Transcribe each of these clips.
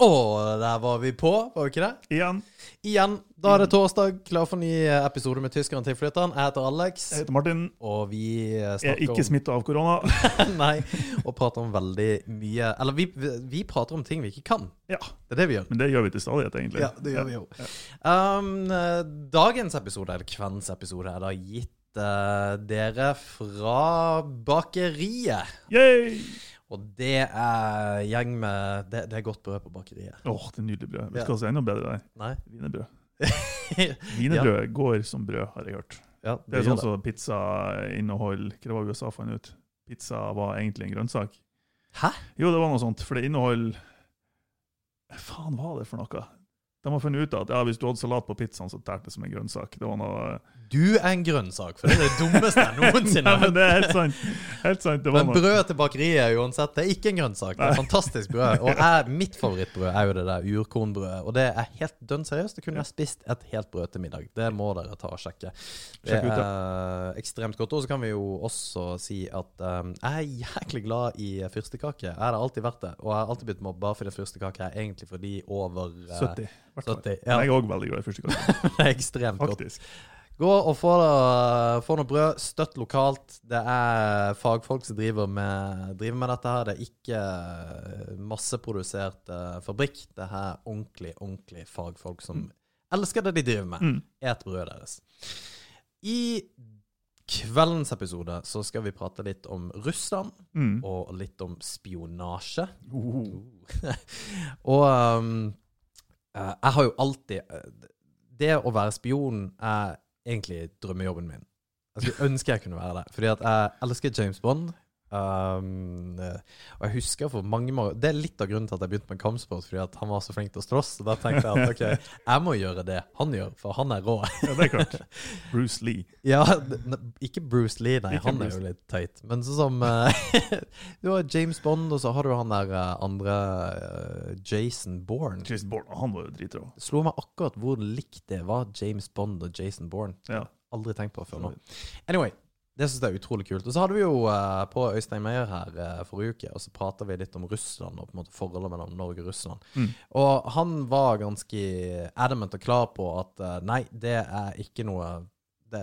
Og der var vi på, var vi ikke det? Igjen. Igjen. Da er det torsdag, klar for ny episode med Tyskeren tilflytteren. Jeg heter Alex, Jeg heter Martin. og vi snakker Jeg er ikke smitta av korona. Nei, og prater om veldig mye Eller vi, vi prater om ting vi ikke kan. Ja, Det er det vi gjør. Men det gjør vi til stadighet, egentlig. Ja, det gjør vi jo. Um, eh, dagens episode, eller kveldens episode, er da gitt uh, dere fra bakeriet. Yay! Og det er gjeng med Det, det er godt brød på bakeriet. Åh, det er nydelig brød. Vi skal er enda bedre der? Nei? Wienerbrød. ja. går som brød, har jeg hørt. Ja, Det er sånn som pizza inneholder Hva var det USA fant ut? Pizza var egentlig en grønnsak. Hæ? Jo, det var noe sånt, for det inneholder Faen, hva var det for noe? De har funnet ut at ja, hvis du hadde salat på pizzaen, så tærte det som en grønnsak. Det var noe Du er en grønnsak, for det er det dummeste jeg noensinne har hørt. det er helt sant. Helt sant. Det var Men noe. brødet til bakeriet uansett, det er ikke en grønnsak. Det er fantastisk brød. Og jeg, mitt favorittbrød er jo det der urkornbrødet. Og det er helt dønn seriøst. Det kunne jeg spist et helt brød til middag. Det må dere ta og sjekke. Det Sjekk ut det. er ekstremt godt. Og så kan vi jo også si at um, jeg er jæklig glad i fyrstekake. Jeg har alltid vært det. Og jeg har alltid blitt mobba fordi fyrstekake er egentlig for de over uh, 70. i 70. Men Ja, Jeg er òg veldig glad i fyrstekake. det er ekstremt godt. Gå og få, få noe brød. Støtt lokalt. Det er fagfolk som driver med, driver med dette her. Det er ikke eh, masseprodusert uh, fabrikk. Det er ordentlig, ordentlig fagfolk som elsker det de driver med. Mm. Et brødet deres. I kveldens episode så skal vi prate litt om Russland, Mm. og litt om spionasje. Oh. og um, jeg har jo alltid eh, Det å være spion er egentlig drømmejobben min. Jeg skulle ønske jeg kunne være det. Fordi at jeg elsker James Bond. Um, og jeg husker for mange mange Det er litt av grunnen til at jeg begynte med kampsport, fordi at han var så flink til å slåss. Så da tenkte jeg at ok, jeg må gjøre det han gjør, for han er rå. Ja, det er klart. Bruce Lee. Ja, ikke Bruce Lee, nei. Ikke han er jo litt teit. Men sånn som uh, Du har James Bond, og så har du han der eh, andre uh, Jason Bourne. Jason Bourne, han var jo dritrå. Slo meg akkurat hvor likt det var James Bond og Jason Bourne. Ja. Aldri tenkt på før nå. Anyway, det syns jeg er utrolig kult. Og så hadde vi jo eh, på Øystein Meyer her eh, forrige uke, og så prata vi litt om Russland og på en måte forholdet mellom Norge og Russland. Mm. Og han var ganske adamant og klar på at eh, nei, det er ikke noe Det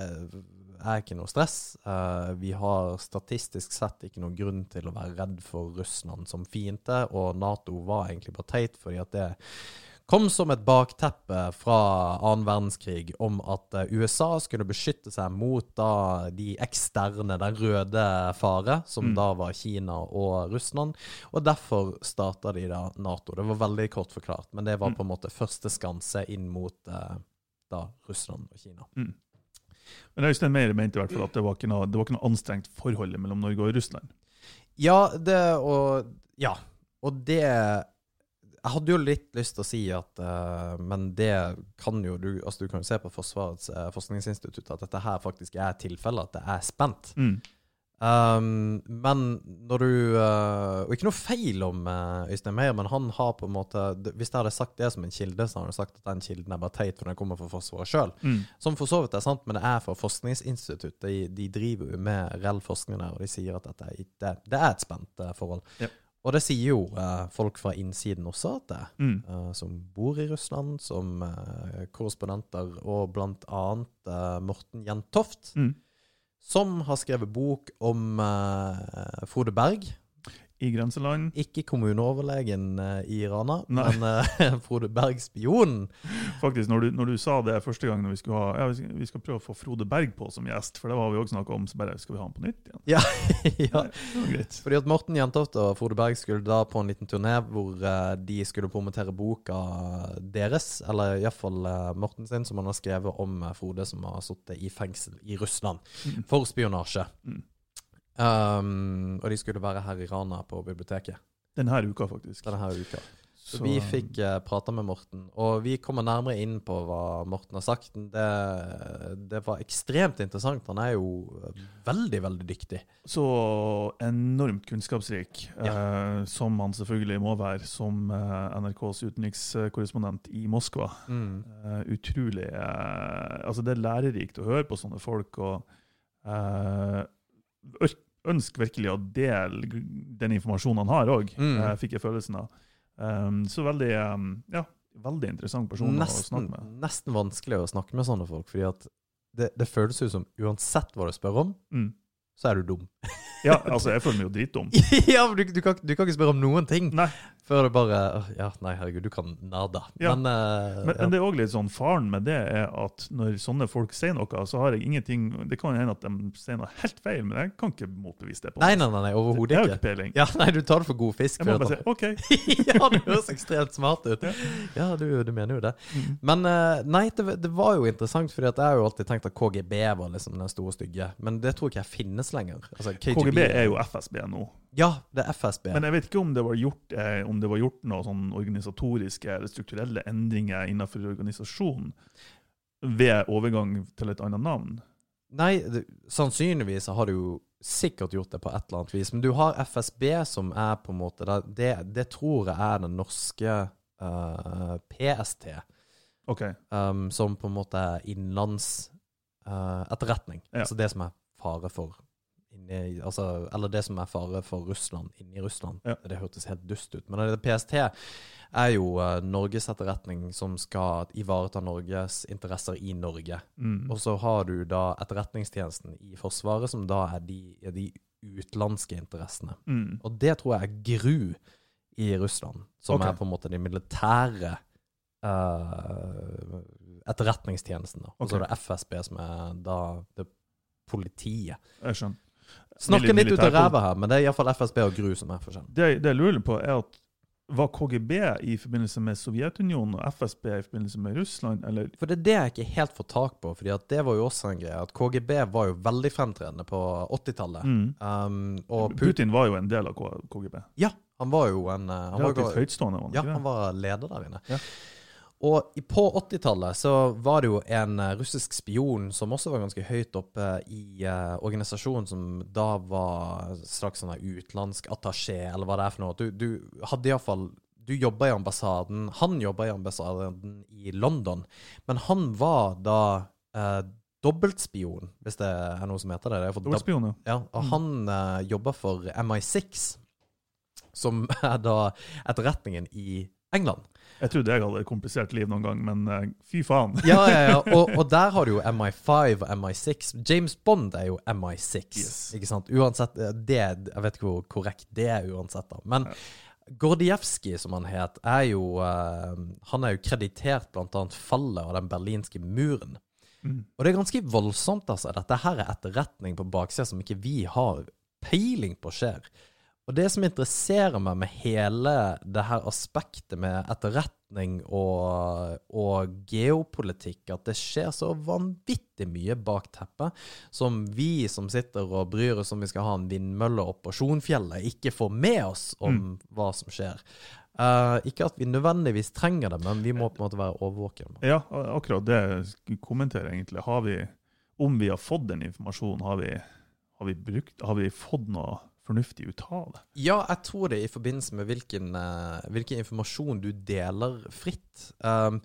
er ikke noe stress. Eh, vi har statistisk sett ikke noen grunn til å være redd for Russland som fiende, og Nato var egentlig bare teit, fordi at det kom som et bakteppe fra annen verdenskrig om at eh, USA skulle beskytte seg mot da de eksterne, den røde fare, som Mm. da var Kina og Russland. Og derfor starta de da Nato. Det var veldig kort forklart, men det var Mm. på en måte første skanse inn mot eh, da Russland og Kina. Men Øystein Meyer mente i hvert fall at det var ikke noe, var ikke noe anstrengt forhold mellom Norge og Russland. Ja, det og Ja. Og det Jeg hadde jo litt lyst til å si at uh, Men det kan jo du Altså, du kan jo se på Forsvarets uh, forskningsinstitutt at dette her faktisk er tilfellet, at det er spent. Mm. Um, men når du uh, Og ikke noe feil om Øystein Meyer, men han har på en måte Hvis jeg hadde sagt det som en kilde, så hadde han sagt at den kilden er bare teit, for den kommer fra Forsvaret sjøl. Mm. Som for så vidt er sant, men det er fra forskningsinstitutt. De, de driver jo med reell forskning der, og de sier at dette det, det er et spent forhold. Ja. Og det sier jo eh, folk fra innsiden også at det. Mm. eh, som bor i Russland, som eh, korrespondenter, og blant annet eh, Morten Jentoft, Mm. som har skrevet bok om eh, Frode Berg. I grenseland. Ikke kommuneoverlegen eh, i Rana, Nei. men eh, Frode Berg, spionen. Faktisk, når du, når du sa det første gang når vi skulle ha, ja, vi skal- prøve å få Frode Berg på som gjest, for det var vi også snakket om, så bare skal vi ha han på nytt igjen? ja. ja. Nei. Fordi at Morten Jentoft og Frode Berg skulle da på en liten turné hvor eh, de skulle promotere boka deres, eller iallfall Morten sin, som han har skrevet om Frode som har sittet i fengsel i Russland Mm. for spionasje. Mm. Um, og de skulle være her i Rana på biblioteket Denne uka, faktisk. denne uka. Så Så- vi fikk uh, prata med Morten, og vi kommer nærmere inn på hva Morten har sagt. Det, det var ekstremt interessant. Han er jo eh, veldig, veldig dyktig. Så enormt kunnskapsrik, eh, som han selvfølgelig må være som eh, NRKs utenrikskorrespondent i Moskva. Mm. Eh, utrolig eh, Altså, det er lærerikt å høre på sånne folk, og eh, ør- ønsk virkelig å dele den informasjonen han har òg, Mm. fikk jeg følelsen av. Um, så veldig um, ja, veldig interessant person å snakke med. nesten vanskelig å snakke med sånne folk, fordi at det, det føles ut som uansett hva du spør om, Mm. så er du dum. Ja, altså, jeg føler meg jo dritdum. ja, men du, du, kan, du kan ikke spørre om noen ting Nei, før det bare Ja, nei, herregud, du kan nada. Ja. Men, uh, men, ja. men det er òg litt sånn faren med det er at når sånne folk sier noe, så har jeg ingenting Det kan hende at de sier noe helt feil, men jeg kan ikke motbevise det. på Nei, nei, nei, nei overhodet ikke. ikke peiling. Ja, nei, du tar det for god fisk. Jeg må bare si OK. ja, det høres ekstremt smart ut. Ja, du, du mener jo det. Mm. Men uh, nei, det, det var jo interessant, for jeg har jo alltid tenkt at KGB var liksom den store stygge. Men det tror ikke jeg finnes lenger. Altså, KGB er jo FSB nå. Ja, det er FSB. Men jeg vet ikke om det var gjort, eh, om det var gjort noen sånn organisatoriske eller strukturelle endringer innenfor organisasjonen ved overgang til et annet navn. Nei, det, sannsynligvis har du jo sikkert gjort det på et eller annet vis. Men du har FSB, som er på en måte Det, det, tror jeg er den norske uh, PST. OK. um, som på en måte er innenlands uh, etterretning. Ja. Altså det som er fare for inni, altså, Eller det som er fare for Russland inni Russland. Ja. Det hørtes helt dust ut. Men PST er jo uh, Norges etterretning som skal ivareta Norges interesser i Norge. Mm. Og så har du da Etterretningstjenesten i Forsvaret, som da er de, er de utenlandske interessene. Mm. Og det tror jeg er GRU i Russland, som okay. er på en måte de militære uh, etterretningstjenesten. Da. Og så er det FSB, som er da det politiet. Jeg skjønner. Snakker litt ut av ræva her, men det er iallfall FSB og GRU som er forskjellen. Det, det jeg lurer på, er at var KGB i forbindelse med Sovjetunionen og FSB i forbindelse med Russland, eller For det er det jeg ikke helt får tak på, for det var jo også en greie. At KGB var jo veldig fremtredende på 80-tallet. mm. Um, Putin, var jo en del av KGB. ja, han var jo en eh, han var, Relativt jo- høytstående, var han Ja, ikke han var leder der inne. Ja. Og på 80-tallet så var det jo en eh, russisk spion som også var ganske høyt oppe i uh, organisasjonen, som da var straks sånn utenlandsk attaché, eller hva det er for noe. Du, du hadde iallfall Du jobba i ambassaden. Han jobba i ambassaden i London, men han var da eh, dobbeltspion, hvis det er noe som heter det. Dobbeltspion, ja. ja, og Mm. han uh, jobba for MI6, som er da etterretningen i England. Jeg trodde jeg hadde et komplisert liv noen gang, men eh, fy faen. Ja, ja, ja. Og, og der har du jo MI5 og MI6. James Bond er jo MI6, Yes. ikke sant? Uansett, eh, det, jeg vet ikke hvor korrekt det er uansett, da. Men Ja. Gordievskij, som han het, er jo uh, Han er jo kreditert annet fallet av den berlinske muren. Mm. Og det er ganske voldsomt, altså. Dette her er etterretning på baksida som ikke vi har peiling på skjer. Og det som interesserer meg med hele det her aspektet med etterretning og, og geopolitikk, at det skjer så vanvittig mye bak teppet som vi som sitter og bryr oss om vi skal ha en vindmølle opp på Sjonfjellet, ikke får med oss om hva som skjer. Uh, ikke at vi nødvendigvis trenger det, men vi må på en måte være overvåkende. Ja, akkurat det kommenterer jeg egentlig. Har vi, om vi har fått den informasjonen, har vi, har vi, brukt, har vi fått noe fornuftig ut av det? Ja, jeg tror det i forbindelse med hvilken, eh, hvilken informasjon du deler fritt. Um,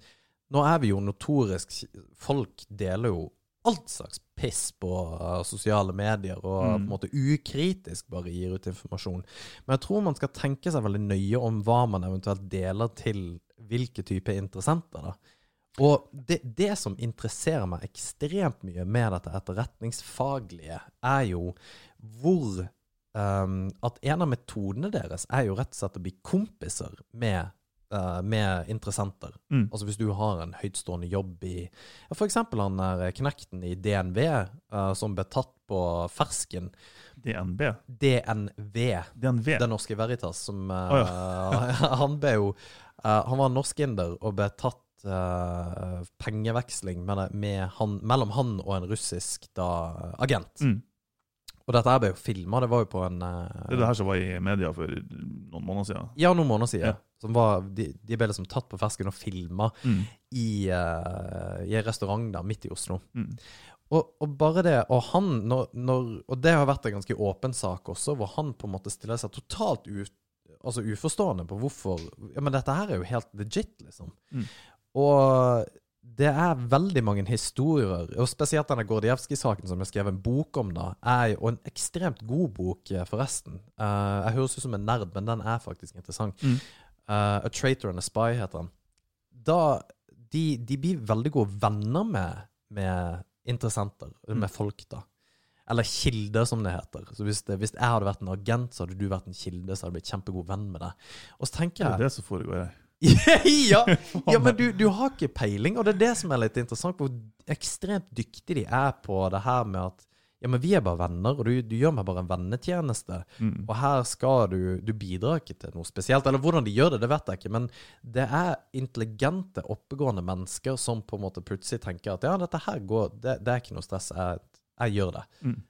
nå er vi jo notorisk Folk deler jo alt slags piss på uh, sosiale medier og på en Mm. måte ukritisk bare gir ut informasjon. Men jeg tror man skal tenke seg veldig nøye om hva man eventuelt deler til hvilke type interessenter. da. Og det, det som interesserer meg ekstremt mye med dette etterretningsfaglige, er jo hvor um, at en av metodene deres er jo rett og slett å bli kompiser med, uh, med interessenter. Mm. Altså hvis du har en høytstående jobb i ja, eksempel han der knekten i DNV uh, som ble tatt på fersken. DNB? DNV. DNV? Den Norske Veritas, som uh, Å, Han ble jo Han var norskinder og ble tatt pengeveksling med, med han, mellom han og en russisk da, agent. Mm. Og dette her ble jo filma. Det var jo på en uh, Det er det her som var i media for noen måneder siden. Ja, noen måneder siden. Ja. Som var, de, de ble liksom tatt på fersken og filma Mm. i, uh, i en restaurant der midt i Oslo. Mm. Og, og bare det Og han når, når, Og det har vært en ganske åpen sak også, hvor han på en måte stiller seg totalt ut, altså uforstående på hvorfor Ja, men dette her er jo helt legit, liksom. Mm. Og det er veldig mange historier, og spesielt denne Gordievskij-saken som jeg skrev en bok om, da, er jo en ekstremt god bok, eh, forresten. Uh, jeg høres ut som en nerd, men den er faktisk interessant. Mm. Uh, A Traitor and a Spy heter den. Da de, de blir veldig gode venner med, med interessenter, Mm. med folk, da. Eller kilder, som det heter. Så hvis, det, hvis jeg hadde vært en agent, så hadde du vært en kilde, så hadde jeg blitt kjempegod venn med deg. Og så Det tenker er jeg det som foregår her. ja, ja, men du, du har ikke peiling, og det er det som er litt interessant, hvor ekstremt dyktige de er på det her med at ja, men vi er bare venner, og du, du gjør meg bare en vennetjeneste. Mm. Og her skal du Du bidrar ikke til noe spesielt. Eller hvordan de gjør det, det vet jeg ikke. Men det er intelligente, oppegående mennesker som på en måte plutselig tenker at ja, dette her går Det, det er ikke noe stress. Jeg, jeg gjør det. Mm.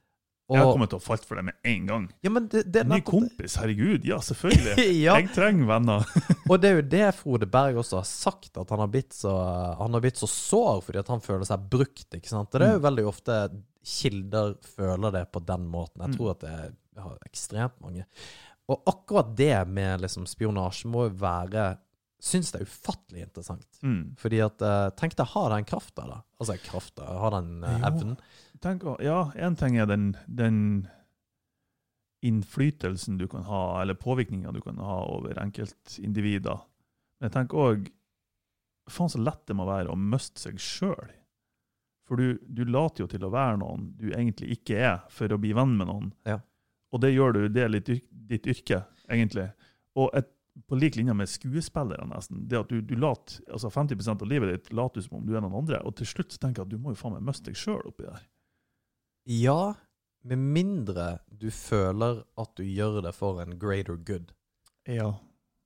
Og, Jeg har kommet til å falt for det med en gang. ja, men det, det Ny kompis, herregud. Ja, selvfølgelig. ja. Jeg trenger venner. Og det er jo det Frode Berg også har sagt, at han har blitt så, han har blitt så sår fordi at han føler seg brukt. ikke sant? Og det er jo veldig ofte kilder føler det på den måten. Jeg tror at det er ja, ekstremt mange. Og akkurat det med liksom spionasje må jo være Syns det er ufattelig interessant. Mm. Fordi at eh, Tenk deg, har den krafta, da? Altså krafta, har den evnen? Jo. Evnen? Tenk, ja, én ting er den, den innflytelsen du kan ha, eller påvirkninga du kan ha over enkeltindivider. Men jeg tenker òg Faen, så lett det må være å miste seg sjøl. For du, du later jo til å være noen du egentlig ikke er, for å bli venn med noen. Ja. Og det gjør du, det er litt ditt yrke, egentlig. Og et, på lik linje med skuespillere, nesten. Det at du, du later, altså 50% av livet ditt later du som om du er noen andre. Og til slutt tenker jeg at du må jo faen meg miste deg sjøl oppi der. Ja, med mindre du føler at du gjør det for en greater good. Ja.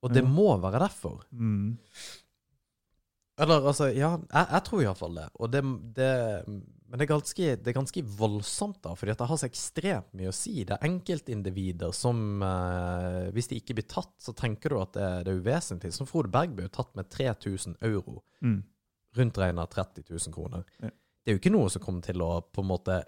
Og det må være derfor. Mm. Eller altså, ja, jeg, jeg tror iallfall det. Og det, det Men det er, ganske, det er ganske voldsomt, da, fordi at det har så ekstremt mye å si. Det er enkeltindivider som eh, Hvis de ikke blir tatt, så tenker du at det, det er uvesentlig. Som Frode Berg ble jo tatt med 3000 euro. Mm. Rundt regna 30 000 kroner. Ja. Det er jo ikke noe som kommer til å på en måte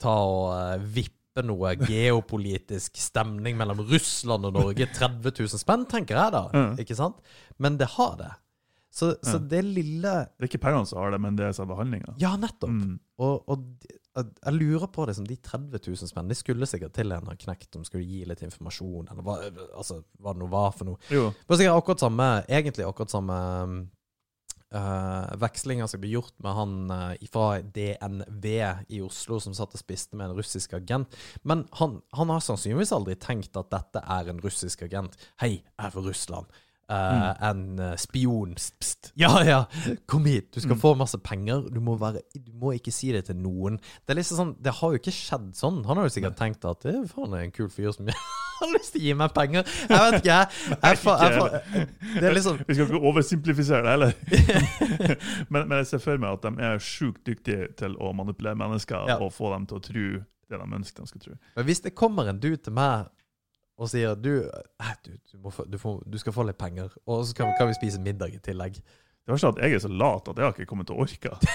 ta og eh, vippe noe geopolitisk stemning mellom Russland og Norge. 30 000 spenn, tenker jeg da. Mm. Ikke sant? Men det har det. Så, så det lille Det er ikke pengene som har det, men det er selve handlinga. Ja, nettopp. Mm. Og, og jeg lurer på det som de 30 000 spenn De skulle sikkert til en har knekt om skulle gi litt informasjon, eller hva, altså, hva det nå var for noe. Jo. Det var sikkert akkurat samme Egentlig akkurat samme uh, vekslinger som ble gjort med han uh, fra DNV i Oslo som satt og spiste med en russisk agent. Men han, han har sannsynligvis aldri tenkt at dette er en russisk agent. Hei, jeg er fra Russland. Uh, En uh, spion. Pst. Ja, ja, kom hit. Du skal Mm. få masse penger. Du må, være, du må ikke si det til noen. Det er liksom sånn, det har jo ikke skjedd sånn. Han har jo sikkert tenkt at det er faen en kul fyr som har lyst til å gi meg penger. Jeg vet ikke, jeg. jeg, fa- jeg, fa- det er liksom Vi skal ikke oversimplifisere det heller. men, men jeg ser for meg at de er sjukt dyktige til å manipulere mennesker Ja. og få dem til å tro det de ønsker de skal tro. Men hvis det kommer en dude til meg og sier du, eh, du, du, få, du, får, du skal få litt penger, og så kan, kan vi spise middag i tillegg Det var ikke at jeg er så lat at jeg har ikke kommet til å orke.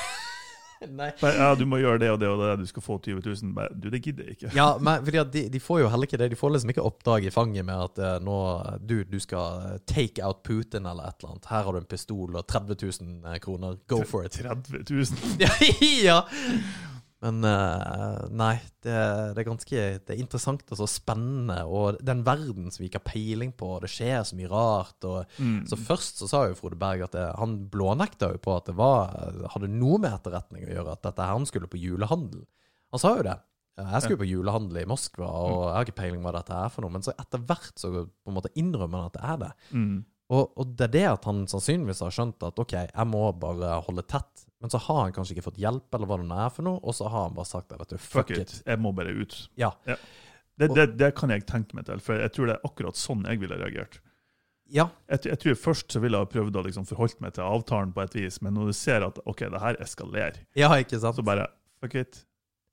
Nei. Bare, Ja, du må gjøre det og det og det, du skal få 20 000. Men, du, det gidder jeg ikke. Ja, men fordi de, de får jo heller ikke det. De får liksom ikke oppdrag i fanget med at uh, nå Du, du skal eh, take out Putin eller et eller annet. Her har du en pistol og 30 000 kroner. Go for it. 30 000. ja! Men uh, nei, det, det er ganske Det er interessant og så spennende. Og den verden som vi ikke har peiling på, det skjer så mye rart. Og, Mm. Så først så sa jo Frode Berg at det, han blånekta jo på at det var, hadde noe med etterretning å gjøre, at dette her han skulle på julehandel. Han sa jo det. Jeg skulle på julehandel i Moskva, og jeg har ikke peiling hva dette er for noe. Men så etter hvert så på en måte innrømmer han at det er det. Mm. Og, og det er det at han sannsynligvis har skjønt at OK, jeg må bare holde tett. Men så har han kanskje ikke fått hjelp, eller hva det nå er for noe, og så har han bare sagt vet du, fuck, Fuck it. Jeg må bare ut. Ja. Det, det, det kan jeg tenke meg til, for jeg tror det er akkurat sånn jeg ville reagert. Ja. Jeg, jeg tror Først så ville jeg prøvd å liksom forholde meg til avtalen på et vis, men når du ser at ok, det her eskalerer, ja, ikke sant? så bare fuck it.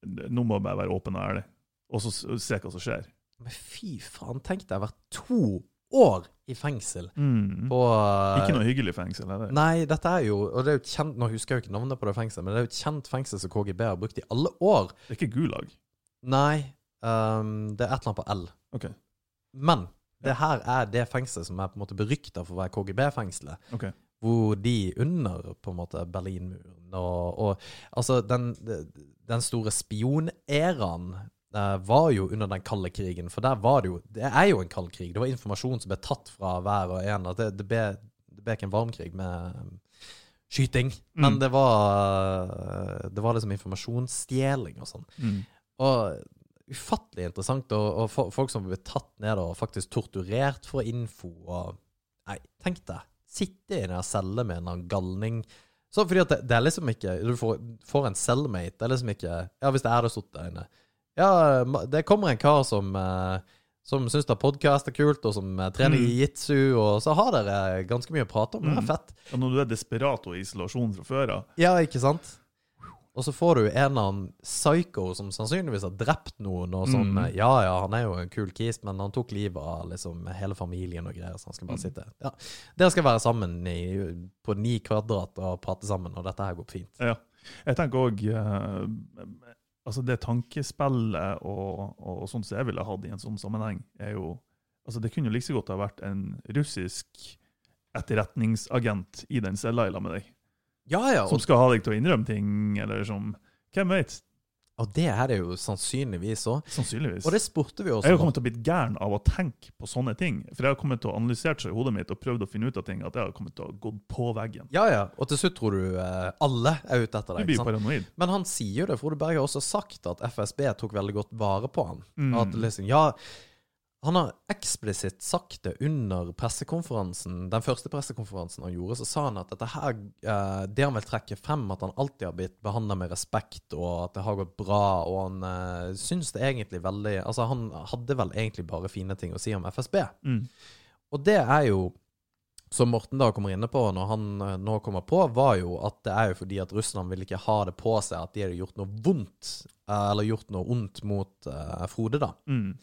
Nå må jeg bare være åpen og ærlig, og så se hva som skjer. Men fy faen, tenk deg å være to år i fengsel Mm. på Ikke noe hyggelig fengsel, heller. Nei, dette er jo Og det er jo kjent Nå husker jeg jo ikke navnet på det fengselet, men det er jo et kjent fengsel som KGB har brukt i alle år. Det er ikke Gulag. Nei, Um, det er et eller annet på L. Okay. Men det her er det fengselet som er på en måte berykta for å være KGB-fengselet. Okay. Hvor de under på en måte Berlinmuren og, og Altså, den, den store spioneraen eh, var jo under den kalde krigen. For der var det jo Det er jo en kald krig. Det var informasjon som ble tatt fra hver og en. At det, det, ble, det ble ikke en varmkrig med um, skyting, men Mm. det var eh, Det var liksom informasjonsstjeling og sånn. Mm. Og ufattelig interessant. Og, og for, folk som ble tatt ned og faktisk torturert for info. Og, nei, tenk deg. Sitte i den celle med en galning. Så fordi at det, det er liksom ikke Du får, får en cellmate. Det er liksom ikke Ja, hvis det det sittet der inne. Ja, det kommer en kar som eh, som syns da podkast er kult, og som eh, trener Mm. jiu-jitsu, og så har dere ganske mye å prate om. Det er Mm. fett. Ja, når du er desperat og i isolasjon fra før av Ja, ikke sant? Og så får du en eller annen psycho som sannsynligvis har drept noen, og som Mm. eh, Ja, ja, han er jo en kul kis, men han tok livet av liksom hele familien og greier, så han skal bare Mm. sitte Ja. Dere skal være sammen i, på ni kvadrat og prate sammen, og dette her går fint. Ja. Jeg tenker òg altså Det tankespillet og, og sånt som jeg ville hatt i en sånn sammenheng, er jo altså Det kunne jo like så godt ha vært en russisk etterretningsagent i den cella i lag med deg, Ja, ja, som skal ha deg til å innrømme ting, eller som Hvem vet? Og det er det jo sannsynligvis òg. Sannsynligvis. Og det spurte vi også Jeg har kommet til å bli gæren av å tenke på sånne ting. For jeg har kommet til å analysere seg i hodet mitt og prøvd å finne ut av ting at jeg har kommet til å gå gått på veggen. Ja, ja. Og til slutt tror du eh, alle er ute etter Du deg. blir ikke sant? paranoid. Men han sier jo det. Frode Berg har også sagt at FSB tok veldig godt vare på han. Mm. At liksom, ja, han har eksplisitt sagt det under pressekonferansen, den første pressekonferansen han gjorde, så sa han at dette her, eh, det han vil trekke frem, at han alltid har blitt behandla med respekt, og at det har gått bra, og han eh, syns det egentlig veldig Altså, han hadde vel egentlig bare fine ting å si om FSB. Mm. Og det er jo, som Morten da kommer inne på når han eh, nå kommer på, var jo at det er jo fordi at Russland vil ikke ha det på seg at de hadde gjort noe vondt, eller gjort noe ondt mot uh, Frode, da. Mm.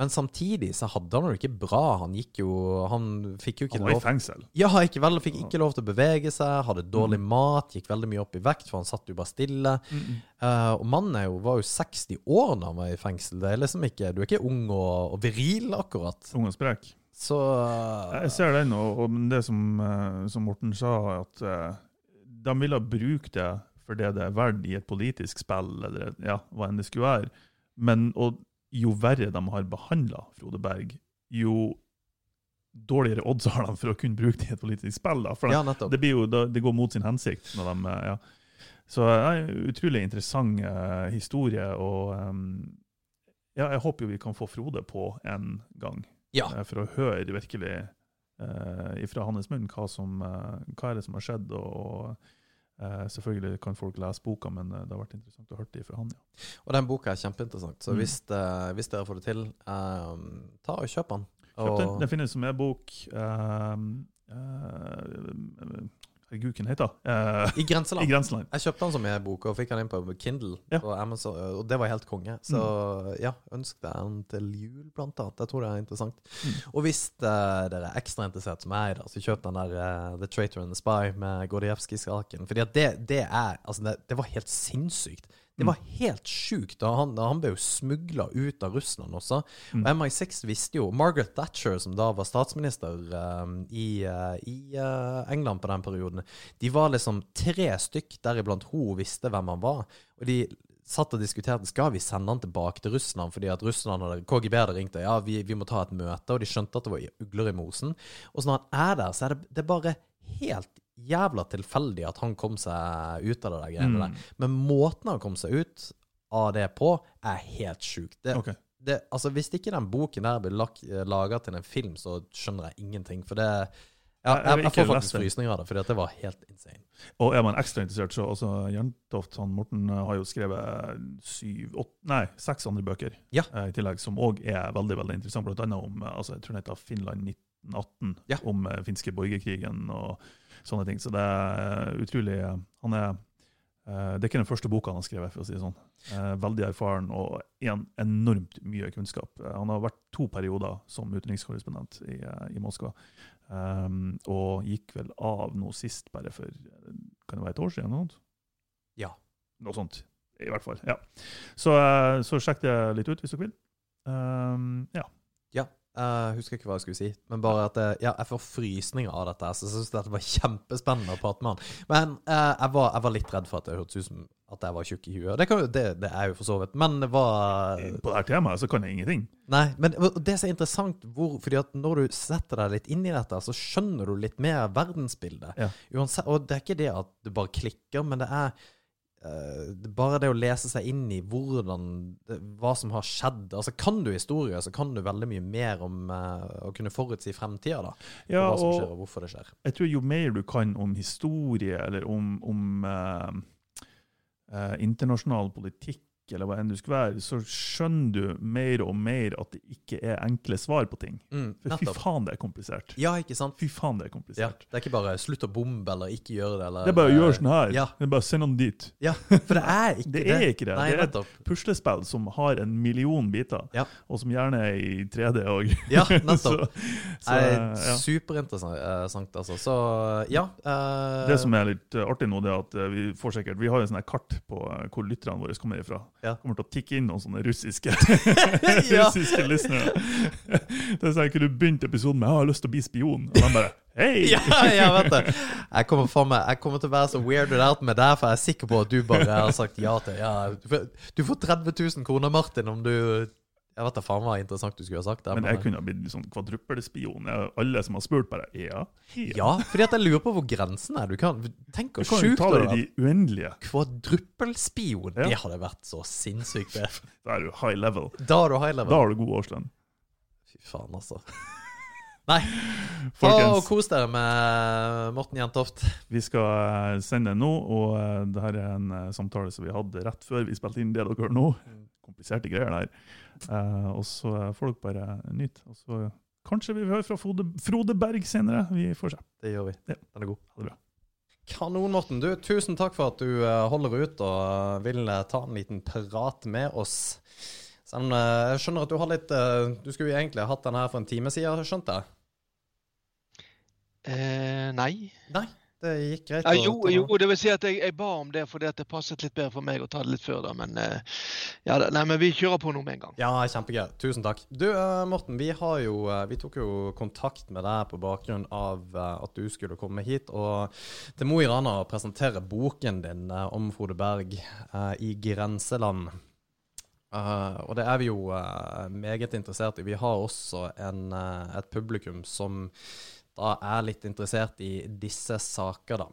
Men samtidig så hadde han det ikke bra. Han gikk jo Han fikk jo ikke Han var i fengsel. Ja, ikke vel, fikk ikke lov til å bevege seg, hadde dårlig Mm. mat, gikk veldig mye opp i vekt, for han satt jo bare stille. Mm. Uh, og mannen jo, var jo 60 år da han var i fengsel. Det er liksom ikke Du er ikke ung og, og viril, akkurat. Ung og sprek. Så uh, Jeg ser den, og, og det som, uh, som Morten sa, at eh, de ville bruke det for det det er verdt i et politisk spill, eller ja, hva enn det skulle være. Men og jo verre de har behandla Frode Berg, jo dårligere odds har de for å kunne bruke det i et politisk spill. Da. For Ja, det, blir jo, det går mot sin hensikt. når de, eh, ja. Så ja, utrolig interessant uh, historie, og um, ja, jeg håper jo vi kan få Frode på en gang. Ja. uh, For å høre virkelig uh, fra hans munn hva, som, eh, hva er det som har skjedd. og, og eh, Selvfølgelig kan folk lese boka, men eh, det har vært interessant å høre det fra han. ja. Og den boka er kjempeinteressant, så Mm. hvis, uh, hvis dere får det til, eh, ta og kjøp den. Kjøp den. Den finnes som e-bok. Um, eh, herregud, hva heter? Uh, I grenseland. I Grenseland. Jeg kjøpte den som e-bok og fikk den inn på Kindle Ja. Mm. på Amazon, og det var helt konge. Så ja, ønsk deg den til jul, blant annet. Jeg tror det er interessant. Mm. Og hvis uh, dere er ekstra interessert som jeg da, så kjøp den der uh, The Traitor and the Spy med Gordievskij-saken. Fordi det, det er Altså, det, det var helt sinnssykt. Det Mm. var helt sjukt. Da han, han ble jo smugla ut av Russland også. Mm. Og MI6 visste jo Margaret Thatcher, som da var statsminister um, i, uh, i uh, England på den perioden, de var liksom tre stykk, deriblant hun visste hvem han var. Og de satt og diskuterte skal vi sende han tilbake til Russland, fordi at Russland hadde KGB hadde ringt og ja, vi, vi må ta et møte, og de skjønte at det var ugler i mosen. Og så når han er der, så er det, det er bare helt jævla tilfeldig at han kom seg ut av det der greiene Mm. der. Men måten han kom seg ut av det på, er helt sjukt. Det, okay. det, altså Hvis ikke den boken der blir laga til en film, så skjønner jeg ingenting. For det ja, Jeg- jeg jeg, får faktisk frysninger av det, fordi det var helt insane. Og er man ekstra interessert, så altså, Jerntoft han Morten eh, har jo skrevet syv, åtte, nei, seks andre bøker Ja. eh, i tillegg, som òg er veldig veldig interessant. Blant annet om eh, altså, jeg tror den heter Finland 1918, Ja. om finske borgerkrigen og sånne ting. Så det er utrolig eh, Han er eh, Det er ikke den første boka han har skrevet, for å si det sånn. Eh, veldig erfaren og en enormt mye kunnskap. Han har vært to perioder som utenrikskorrespondent i, i Moskva. Um, og gikk vel av nå sist, bare for kan det være et år siden? Noe? Ja. noe sånt, i hvert fall. ja. Så, så sjekk det litt ut hvis dere vil. Um, ja. Jeg husker ikke hva jeg skulle si, men bare at eh, ja, jeg får frysninger av dette. Så jeg syns dette var kjempespennende å prate med han. Men uh, jeg, var, jeg var litt redd for at det hørtes ut som at jeg var tjukk i huet. Det, kan, jo- det, det er jo for så vidt. Men det var På dette temaet så kan jeg ingenting. Nei, men det som er interessant, hvor, fordi at når du setter deg litt inn i dette, så skjønner du litt mer verdensbildet. Ja. Uansett, og det er ikke det at du bare klikker, men det det er bare det å lese seg inn i hvordan det, hva som har skjedd. Altså Kan du historie, så kan du veldig mye mer om uh, å kunne forutsi fremtida. da, Ja, Hva som skjer, og hvorfor det skjer. jeg tror jo mer du kan om historie, eller om, om uh, uh, internasjonal politikk, eller hva enn du skulle være, så skjønner du mer og mer at det ikke er enkle svar på ting. Mm, For fy faen, det er komplisert. Ja, ikke sant? Fy faen, det er Ja, det er ikke bare 'slutt å bombe' eller 'ikke gjøre det'. Eller, Det er bare å gjøre sånn her. Ja. Det er bare å sende noen dit. Ja, for det er ikke Det det. er ikke det. Nei, Det er et puslespill som har en million biter, Ja. og som gjerne er i 3D òg. Ja, nettopp. så, er ja. Superinteressant, eh, altså. Så ja. Uh... Det som er litt eh, artig nå, det er at eh, vi får sikkert Vi har jo en sånn kart på eh, hvor lytterne våre kommer ifra. Ja. kommer til å tikke inn noen sånne russiske russiske listenere. Det er sånn, kunne du begynt episoden med 'Jeg har lyst til å bli spion', og de bare Hei! ja, jeg vet det. Jeg kommer, meg, jeg kommer til å være så weirded out med deg, for jeg er sikker på at du bare har sagt ja til ja. Du får 30 000 kroner, Martin, om du Jeg vet da faen hva interessant du skulle ha sagt. Der, Men jeg kunne ha blitt sånn kvadruppelspion. Alle som har spurt, bare Ja. ja. Ja, fordi at jeg lurer på hvor grensen er. Du kan, tenk hvor sjukt det er. de uendelige. Kvadruppelspion. Ja. Det hadde vært så sinnssykt. det. Da er du high level. Da er du high level. Da har du god årslønn. Fy faen, altså. Nei. Ta og Folkens, kos dere med Morten Jentoft. vi skal sende den nå, og eh, det her er en eh, samtale som vi hadde rett før vi spilte inn det dere hører nå. Kompliserte greier der. Eh, og så får dere bare nyte. Og så kanskje vi hører fra Frode, Frode Berg senere. Vi får se. Det gjør vi. Ja. Den er god. Ha det bra. Kanon, Morten. Du, tusen takk for at du eh, holder ut og eh, vil ta en liten prat med oss. Selv om jeg skjønner at du har litt Du skulle jo egentlig hatt den her for en time siden, skjønte jeg? Eh, nei. Nei, det gikk greit. Ja, jo, jo, det vil si at jeg, jeg ba om det fordi at det passet litt bedre for meg å ta det litt før. da, Men eh, ja, nei, men vi kjører på nå med en gang. Ja, kjempegøy. Tusen takk. Du, eh, Morten, vi, har jo, eh, vi tok jo kontakt med deg på bakgrunn av at du skulle komme hit og til Mo i Rana og presentere boken din om Frode Berg i grenseland. Uh, og det er vi jo uh, meget interessert i. Vi har også en, uh, et publikum som da er litt interessert i disse saker, da.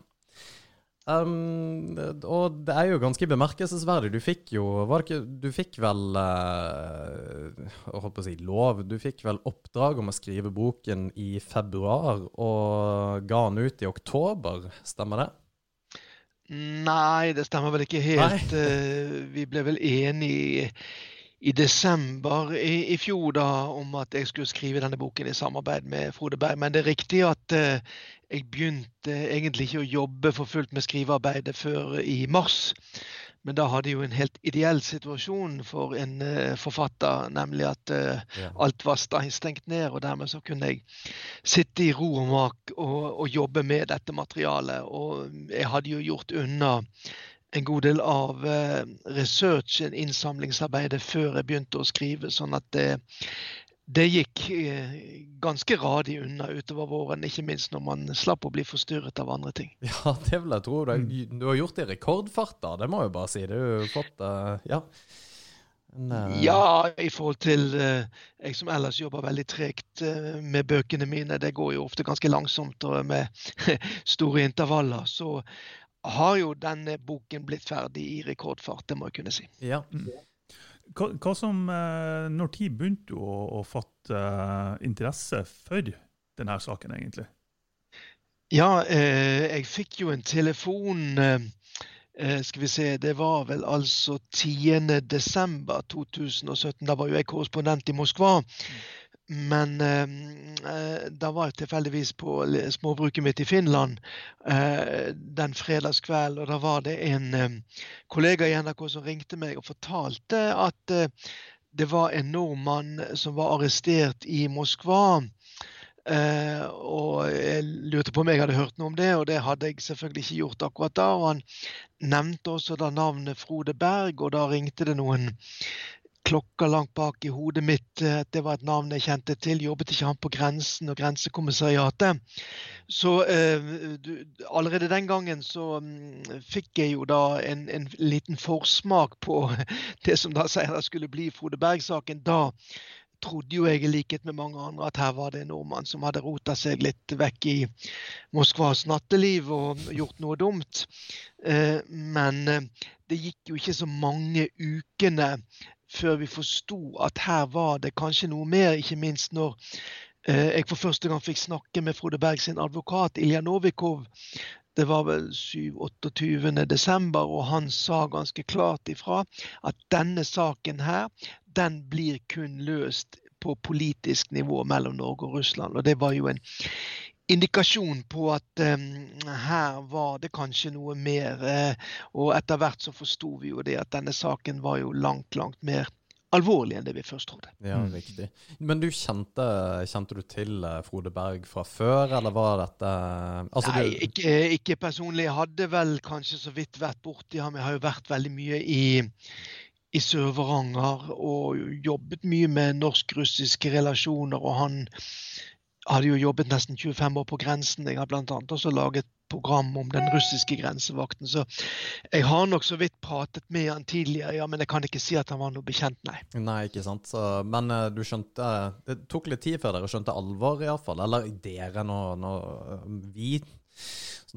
Um, og det er jo ganske bemerkelsesverdig. Du fikk jo var det ikke, Du fikk vel uh, Jeg holdt på å si lov. Du fikk vel oppdrag om å skrive boken i februar, og ga den ut i oktober. Stemmer det? Nei, det stemmer vel ikke helt. Eh, vi ble vel enige i, desember i, i fjor da, om at jeg skulle skrive denne boken i samarbeid med Frode Berg. Men det er riktig at eh, jeg begynte egentlig ikke å jobbe for fullt med skrivearbeidet før i mars. Men da hadde jeg jo en helt ideell situasjon for en eh, forfatter, nemlig at eh, Ja. alt var stengt ned, og dermed så kunne jeg sitte i ro og mak og, og jobbe med dette materialet. Og jeg hadde jo gjort unna en god del av eh, researchen, innsamlingsarbeidet, før jeg begynte å skrive, sånn at det, det gikk eh, ganske radig unna utover våren, ikke minst når man slapp å bli forstyrret av andre ting. Ja, det vil jeg tro. Du, har gjort det i rekordfart, da. Det må jeg bare si. Du har fått uh, Ja. En, eh, Ja, i forhold til eh, jeg som ellers jobber veldig tregt eh, med bøkene mine, det går jo ofte ganske langsomt og med store intervaller, så har jo denne boken blitt ferdig i rekordfart, det må jeg kunne si. Ja. Hva, hva som, eh, når tid begynte du å, å fatte eh, interesse for denne saken, egentlig? Ja, eh, jeg fikk jo en telefon eh, eh, Skal vi se, det var vel altså 10. desember 2017. Da var jo jeg korrespondent i Moskva. Men eh, eh, da var jeg tilfeldigvis på småbruket mitt i Finland eh, den fredagskvelden. Og da var det en eh, kollega i NRK som ringte meg og fortalte at eh, det var en nordmann som var arrestert i Moskva. Eh, og jeg lurte på om jeg hadde hørt noe om det, og det hadde jeg selvfølgelig ikke gjort akkurat da. Og han nevnte også da navnet Frode Berg, og da ringte det noen klokka langt bak i hodet mitt. at det var et navn jeg kjente til. Jobbet ikke han på grensen og Grensekommissariatet? Så eh, du, allerede den gangen så um, fikk jeg jo da en, en, liten forsmak på det som da senere skulle bli Frode Berg-saken. Da trodde jo jeg i likhet med mange andre at her var det en nordmann som hadde rota seg litt vekk i Moskvas natteliv og gjort noe dumt. Eh, men eh, det gikk jo ikke så mange ukene før vi forsto at her var det kanskje noe mer, ikke minst når eh, jeg for første gang fikk snakke med Frode Berg sin advokat Ilja Novikov. Det var vel 7-28. desember, og han sa ganske klart ifra at denne saken her, den blir kun løst på politisk nivå mellom Norge og Russland. Og det var jo en indikasjon på at um, her var det kanskje noe mer. Uh, og etter hvert så forsto vi jo det at denne saken var jo langt, langt mer alvorlig enn det vi først trodde. Ja, Mm. riktig. Men du kjente, kjente du til eh, Frode Berg fra før, eller var dette altså, Nei, du, ikke, ikke personlig. Jeg hadde vel kanskje så vidt vært borti ham. Jeg har jo vært veldig mye i, i Sør-Varanger og jobbet mye med norsk-russiske relasjoner. Og han hadde jo jobbet nesten 25 år på grensen. Jeg har bl.a. også laget program om den russiske grensevakten. Så jeg har nok så vidt pratet med han tidligere, ja, men jeg kan ikke si at han var noe bekjent, nei. Nei, ikke sant. Så, men eh, du skjønte Det tok litt tid før dere skjønte alvor, iallfall. Eller dere, nå, nå Vi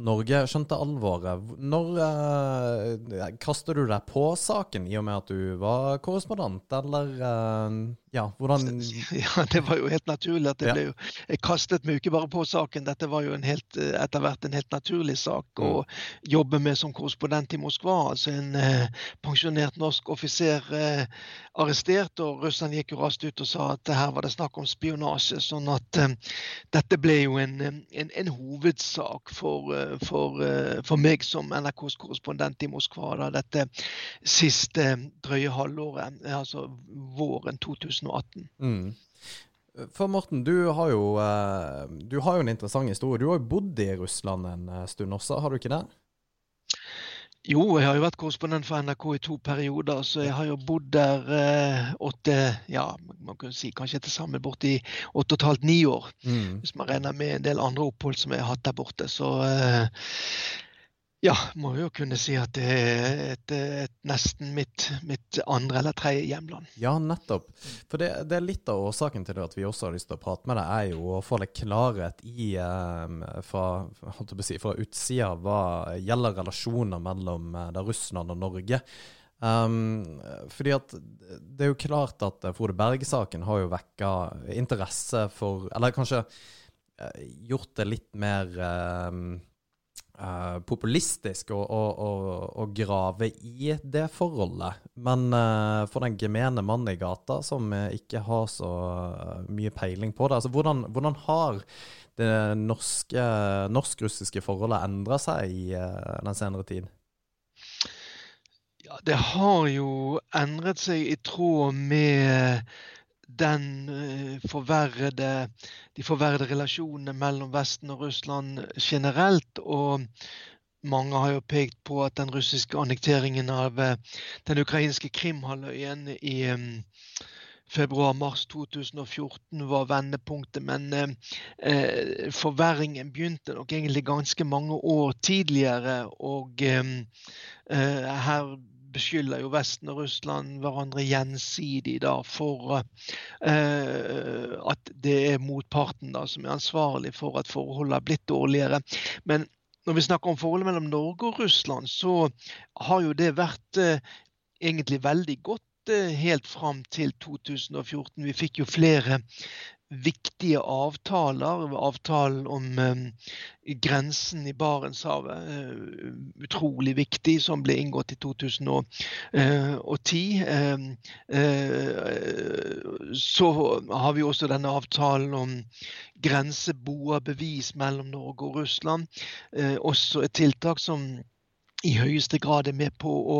Norge skjønte alvoret. Når eh, kaster du deg på saken, i og med at du var korrespondent, eller eh, Ja, hvordan Ja, det var jo helt naturlig at det Ja. ble jo Jeg kastet meg jo ikke bare på saken, dette var jo en helt, eh, etter hvert en helt naturlig sak Mm. å jobbe med som korrespondent i Moskva. Altså en eh, pensjonert norsk offiser eh, arrestert, og russerne gikk jo raskt ut og sa at her var det snakk om spionasje. Sånn at eh, dette ble jo en, eh, en, en hovedsak for, eh, for, for meg som NRKs korrespondent i Moskva da dette siste drøye halvåret, altså våren 2018. mm. For Morten, du har, jo, eh, du har jo en interessant historie. Du har jo bodd i Russland en eh, stund også, har du ikke det? Jo, jeg har jo vært korrespondent for NRK i to perioder, så jeg har jo bodd der eh, åtte Ja, man kan si kanskje til sammen borti åtte og et halvt, ni år. Mm. Hvis man regner med en del andre opphold som jeg har hatt der borte. Så eh, ja, må jo kunne si at det er et, et nesten mitt, mitt andre eller tredje hjemland. Ja, nettopp. For det, det er litt av årsaken til det at vi også har lyst til å prate med deg, er jo å få litt klarhet i eh, fra, si, fra utsida hva gjelder relasjoner mellom eh, Russland og Norge. Um, fordi at det er jo klart at eh, Frode Berge-saken har jo vekka interesse for Eller kanskje eh, gjort det litt mer eh, eh, populistisk å, å, å, å grave i det forholdet. Men uh, for den gemene mann i gata som eh, ikke har så mye peiling på det altså Hvordan, hvordan har det norsk-russiske forholdet endra seg i uh, den senere tid? Ja, det har jo endret seg i tråd med den eh, forverrede, de forverrede relasjonene mellom Vesten og Russland generelt. Og mange har jo pekt på at den russiske annekteringen av eh, den ukrainske Krimhalvøyen i eh, februar-mars 2014 var vendepunktet. Men eh, forverringen begynte nok egentlig ganske mange år tidligere. Og eh, her beskylder jo Vesten og Russland hverandre gjensidig da for uh, at det er motparten da som er ansvarlig for at forholdet har blitt dårligere. Men når vi snakker om forholdet mellom Norge og Russland, så har jo det vært uh, egentlig veldig godt eh, helt fram til 2014. Vi fikk jo flere viktige avtaler. Avtalen om eh, grensen i Barentshavet, eh, utrolig viktig, som ble inngått i 2010. så har vi også denne avtalen om grenseboerbevis mellom Norge og Russland. Eh, også et tiltak som i høyeste grad er med på å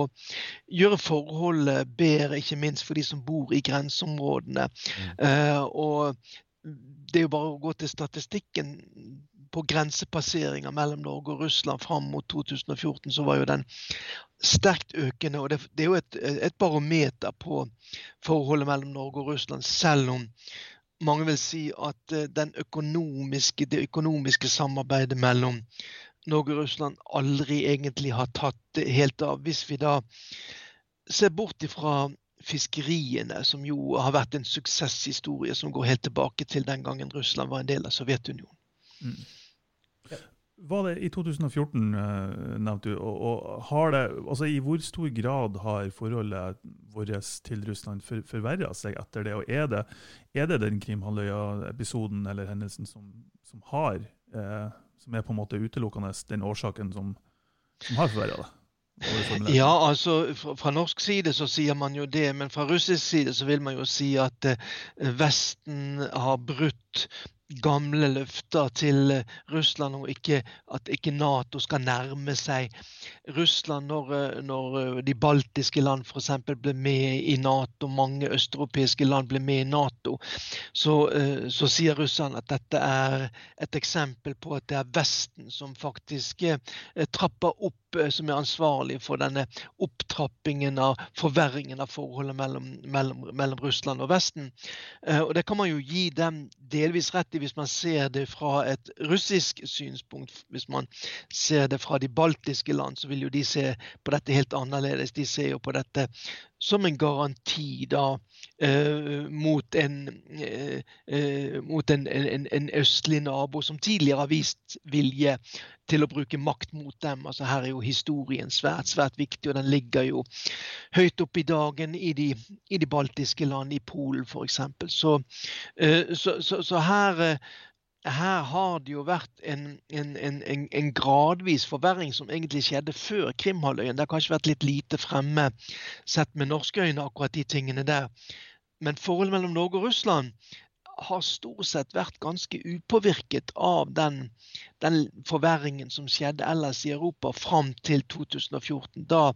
gjøre forholdet bedre, ikke minst for de som bor i grenseområdene. Mm. Eh, og det er jo bare å gå til statistikken på grensepasseringer mellom Norge og Russland fram mot 2014, så var jo den sterkt økende. og Det, det er jo et, et, barometer på forholdet mellom Norge og Russland, selv om mange vil si at eh, økonomiske, det økonomiske samarbeidet mellom Norge og Russland aldri egentlig har tatt helt av. Hvis vi da ser bort ifra fiskeriene, som jo har vært en suksesshistorie som går helt tilbake til den gangen Russland var en del av Sovjetunionen. Mm. Var det i 2014, eh, nevnte du, og, og, har det, altså i hvor stor grad har forholdet vårt til Russland for, forverra seg etter det? Og er det, er det den Krimhalvøya-episoden eller hendelsen som, som har, eh, som er på en måte utelukkende den årsaken som, som har forverra det? Ja, altså fra, norsk side så sier man jo det, men fra russisk side så vil man jo si at eh, Vesten har brutt gamle løfter til eh, Russland ikke, at ikke Nato skal nærme seg Russland når, eh, når eh, de baltiske land f.eks. ble med i Nato, mange østeuropeiske land ble med i Nato, så, så, sier russerne at dette er et eksempel på at det er Vesten som faktisk trapper opp, som er ansvarlig for denne opptrappingen av forverringen av forholdet mellom, mellom, mellom Russland og Vesten. Og Det kan man jo gi dem delvis rett i hvis man ser det fra et russisk synspunkt. Hvis man ser det fra de baltiske land, så vil jo de se på dette helt annerledes. De ser jo på dette som en garanti da eh, mot, en, eh, mot en, en, en, østlig nabo som tidligere har vist vilje til å bruke makt mot dem. Altså Her er jo historien svært svært viktig, og den ligger jo høyt oppe i dagen i de, i de baltiske land, i Polen f.eks. Så, eh, så, så, så, her her har det jo vært en, en, en, en, gradvis forverring som egentlig skjedde før Krimhalvøya. Det har kanskje vært litt lite fremme sett med norske øyne, akkurat de tingene der. Men forholdet mellom Norge og Russland har stort sett vært ganske upåvirket av den, den forverringen som skjedde ellers i Europa fram til 2014. Da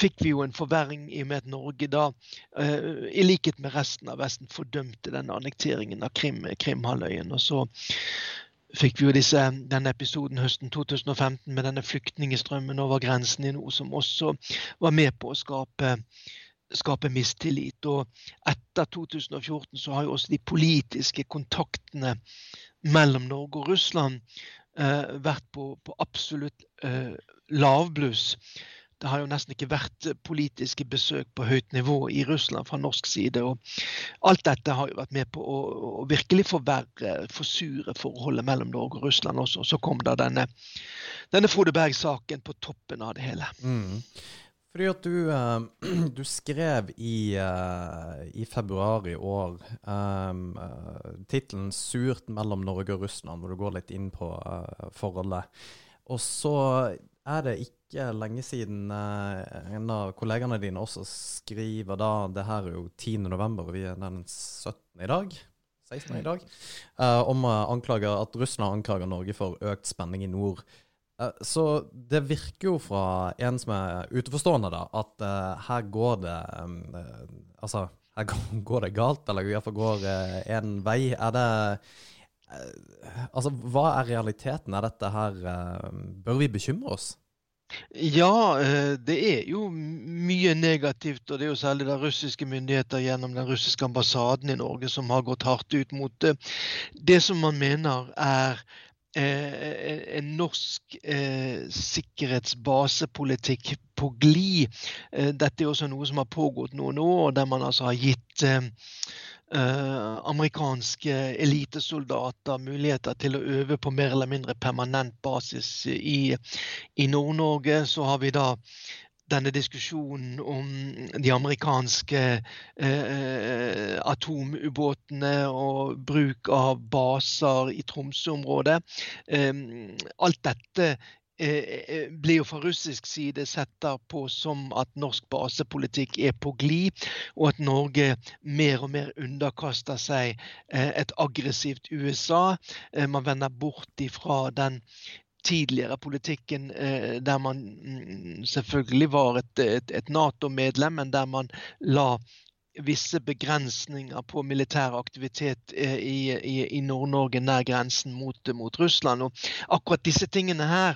fikk vi jo en forverring i og med at Norge da, uh, i likhet med resten av Vesten, fordømte denne annekteringen av Krim, Krimhalvøyen. Og så fikk vi jo disse, denne episoden høsten 2015 med denne flyktningstrømmen over grensen i nord, som også var med på å skape skape mistillit. Og etter 2014 så har jo også de politiske kontaktene mellom Norge og Russland eh, vært på, på absolutt eh, lavbluss. Det har jo nesten ikke vært politiske besøk på høyt nivå i Russland fra norsk side. og Alt dette har jo vært med på å, å virkelig forverre, forsure forholdet mellom Norge og Russland også. Så kom da denne, denne Frode Berg-saken på toppen av det hele. Mm. Fordi at du, uh, du skrev i, uh, i, februar i år um, tittelen 'Surt mellom Norge og Russland', hvor du går litt inn på forholdet. Og så er det ikke lenge siden en av kollegene dine også skriver da Det her er jo 10. november, og vi er den 17. i dag. 16. i dag. om anklager, at Russland anklager Norge for økt spenning i nord. Eh, så det virker jo fra en som er utenforstående, da, at uh, her går det um, uh, Altså, her går det galt, eller i hvert fall går uh, en vei. Er det Altså, hva er realiteten? Er dette her Bør vi bekymre oss? Ja, det er jo mye negativt. Og det er jo særlig de russiske myndigheter gjennom den russiske ambassaden i Norge som har gått hardt ut mot det som man mener er en norsk eh, sikkerhetsbasepolitikk på glid. Eh, dette er også noe som har pågått noen år, der man altså har gitt eh, amerikanske elitesoldater muligheter til å øve på mer eller mindre permanent basis i, i Nord-Norge. Så har vi da denne diskusjonen om de amerikanske eh, atomubåtene og bruk av baser i Tromsø-området. Eh, alt dette eh, eh blir jo fra russisk side sett på som at norsk basepolitikk er på glid, og at Norge mer og mer underkaster seg eh, et aggressivt USA. Eh, man vender bort ifra den tidligere politikken eh, der man mm, selvfølgelig var et, et, et Nato-medlem, men der man la visse begrensninger på militær aktivitet i, i, i Nord-Norge nær grensen mot, mot, Russland. Og akkurat disse tingene her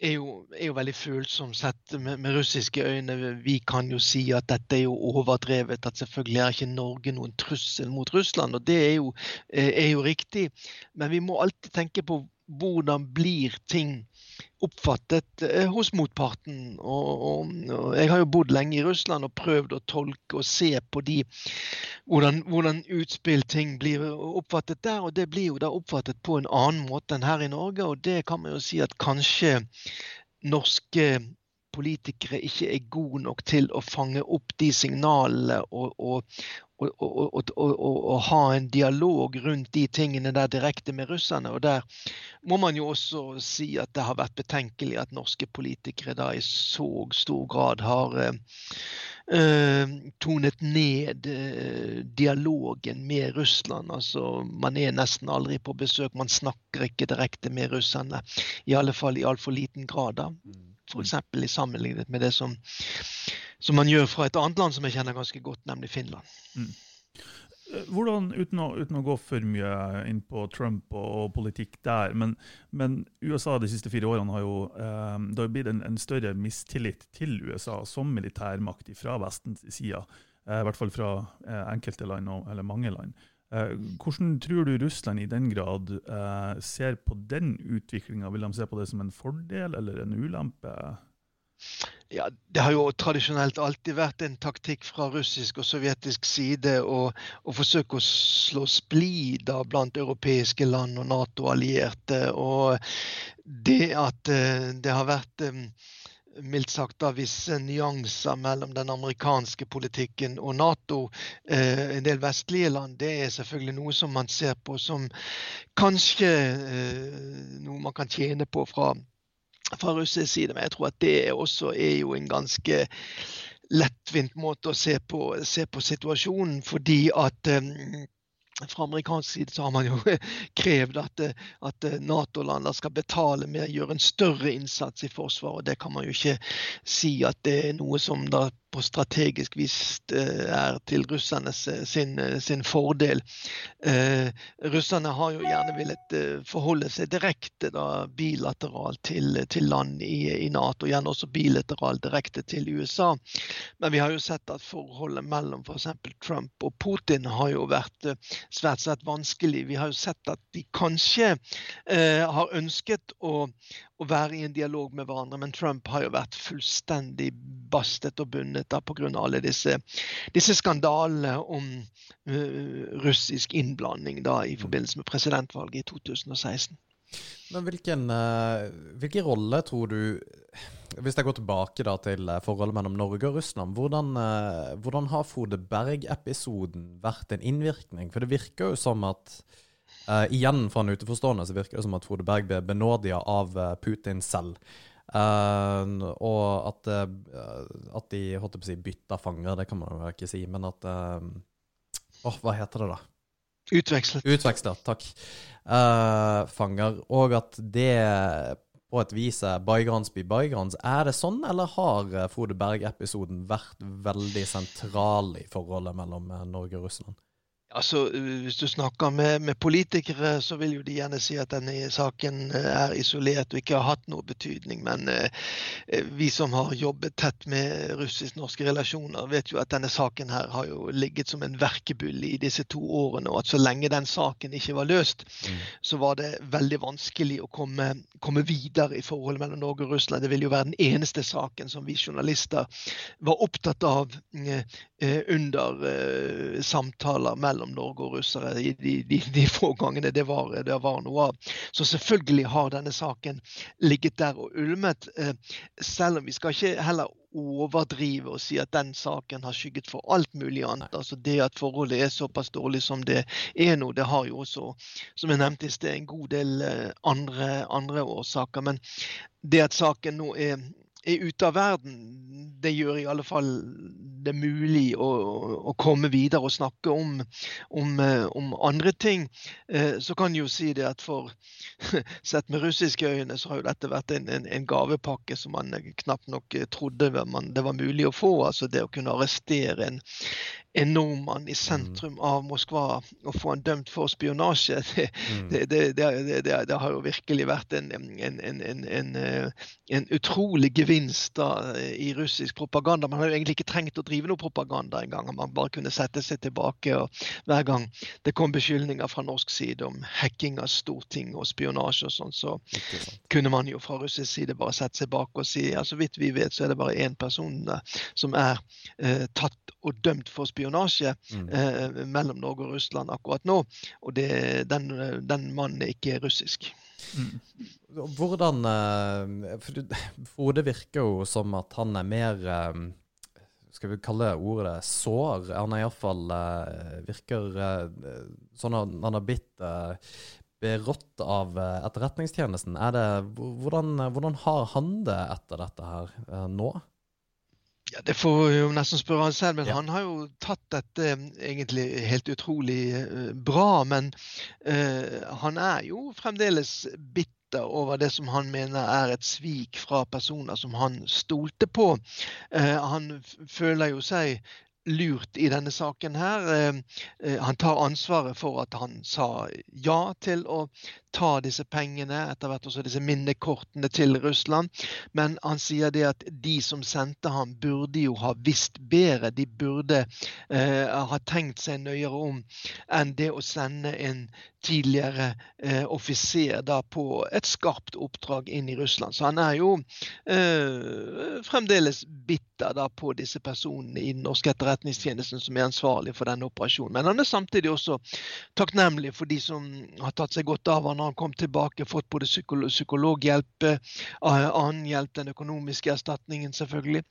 er jo, er jo veldig følsomt sett med, med, russiske øyne. Vi kan jo si at dette er jo overdrevet, at selvfølgelig er ikke Norge noen trussel mot Russland. Og det er jo, er jo riktig. Men vi må alltid tenke på hvordan blir ting oppfattet eh, hos motparten. Og, og, og, jeg har jo bodd lenge i Russland og prøvd å tolke og se på de, hvordan, hvordan utspill ting blir oppfattet der. Og det blir jo da oppfattet på en annen måte enn her i Norge. Og det kan man jo si at kanskje norske politikere ikke er gode nok til å fange opp de signalene og, og, og, ha en dialog rundt de tingene der direkte med russerne. Og der må man jo også si at det har vært betenkelig at norske politikere da i så stor grad har uh, tonet ned uh, dialogen med Russland. Altså, man er nesten aldri på besøk, man snakker ikke direkte med russerne. I alle fall i altfor liten grad. da. Mm. F.eks. sammenlignet med det som, som, man gjør fra et annet land som jeg kjenner ganske godt, nemlig Finland. Mm. Eh, hvordan, uten å, uten å, gå for mye inn på Trump og, og politikk der, men, men, USA de siste fire årene har jo eh, det har blitt en, en, større mistillit til USA som militærmakt fra Vestens side. Eh, I hvert fall fra eh, enkelte land, og, eller mange land. Eh, hvordan tror du Russland i den grad eh, ser på den utviklinga? Vil de se på det som en fordel eller en ulempe? Ja, Det har jo tradisjonelt alltid vært en taktikk fra russisk og sovjetisk side å, forsøke å slå splid blant europeiske land og Nato-allierte. Og det at eh, det har vært mildt sagt da, visse nyanser mellom den amerikanske politikken og Nato, eh, en del vestlige land, det er selvfølgelig noe som man ser på som kanskje eh, noe man kan tjene på fra, fra russisk side. Men jeg tror at det også er jo en ganske lettvint måte å se på, se på situasjonen, fordi at eh, fra amerikansk side så har man jo krevd at, at Nato-landene skal betale mer, gjøre en større innsats i Forsvaret. Det kan man jo ikke si at det er noe som da på strategisk vis eh, er til russernes eh, sin, eh, sin fordel. Eh, russerne har jo gjerne villet forholde seg direkte da, bilateralt til, til land i, i, Nato, gjerne også bilateralt direkte til USA. Men vi har jo sett at forholdet mellom f.eks. For Trump og Putin har jo vært svært svært vanskelig. Vi har jo sett at de kanskje eh, har ønsket å, å være i en dialog med hverandre, men Trump har jo vært fullstendig bastet og bundet da pga. alle disse, disse, skandalene om uh, russisk innblanding da i mm. forbindelse med presidentvalget i 2016. Men hvilken, hvilken rolle tror du Hvis jeg går tilbake til forholdet mellom Norge og Russland, hvordan, hvordan har Frode Berg-episoden vært en innvirkning? For det virker jo som at Uh, igjen fra en utenforstående så virker det som at Frode Berg ble benådia av uh, Putin selv. Uh, og at, at, de holdt på å si bytta fanger, det kan man jo ikke si, men at Åh, oh, hva heter det, da? Utvekslet. Utvekslet, takk. fanger. Og at det på et vis er bygrans by bygrans. Er det sånn, eller har Frode Berg-episoden vært veldig sentral i forholdet mellom Norge og Russland? Altså, Hvis du snakker med, med, politikere, så vil jo de gjerne si at denne saken eh, er isolert og ikke har hatt noe betydning. Men eh, vi som har jobbet tett med russisk-norske relasjoner, vet jo at denne saken her har jo ligget som en verkebyll i disse to årene. Og at så lenge den saken ikke var løst, mm. så var det veldig vanskelig å komme, komme, videre i forholdet mellom Norge og Russland. Det ville jo være den eneste saken som vi journalister var opptatt av under eh, samtaler mellom Norge og russere de, de, de, få gangene det var, det var, noe av. Så selvfølgelig har denne saken ligget der og ulmet. Eh, selv om vi skal ikke heller overdrive og si at den saken har skygget for alt mulig annet. Altså Det at forholdet er såpass dårlig som det er nå, det har jo også, som jeg nevnte i sted, en god del eh, andre, andre årsaker. Men det at saken nå er er ute av verden, det gjør i alle fall det mulig å, å komme videre og snakke om, om, eh, om, andre ting. Eh, så kan jo si det at for sett med russiske øyne, så har jo dette vært en, en, en gavepakke som man knapt nok trodde man, det var mulig å få. Altså det å kunne arrestere en, en nordmann i sentrum av Moskva og få han dømt for spionasje, det, Mm. det, det, det, har jo virkelig vært en, en, en, en, en, eh, utrolig gevinst da, i russisk propaganda. Man har jo egentlig ikke trengt å drive noe propaganda engang. Man bare kunne sette seg tilbake og hver gang det kom beskyldninger fra norsk side om hacking av storting og spionasje og sånn, så kunne man jo fra russisk side bare sette seg bak og si ja, så vidt vi vet, så er det bare én person eh, som er eh, tatt og dømt for spionasje Mm. eh, mellom Norge og Russland akkurat nå. Og det, den, eh, den mannen er ikke russisk. Mm. Hvordan eh, For det Frode virker jo som at han er mer eh, Skal vi kalle ordet sår? Han er iallfall uh, virker eh, sånn at han har blitt berått av eh, Etterretningstjenesten. Er det, hvordan, hvordan har han det etter dette her eh, nå? Ja, Det får jo nesten spørre han selv, men Ja. han har jo tatt dette eh, egentlig helt utrolig eh, bra. Men uh, han er jo fremdeles bitter over det som han mener er et svik fra personer som han stolte på. Eh, han føler jo seg lurt i denne saken her. Han tar ansvaret for at han sa ja til å ta disse pengene, etter hvert også disse minnekortene til Russland. Men han sier det at de som sendte ham, burde jo ha visst bedre. De burde eh, ha tenkt seg nøyere om enn det å sende en tidligere eh, offiser da på et skarpt oppdrag inn i Russland. Så han er jo eh, fremdeles bitter da på disse personene i den norske etterretningstjenesten som er ansvarlig for denne operasjonen. Men han er samtidig også takknemlig for de som har tatt seg godt av han han kom tilbake, fått både psykolog, psykologhjelp, eh, annen hjelp, den økonomiske erstatningen selvfølgelig.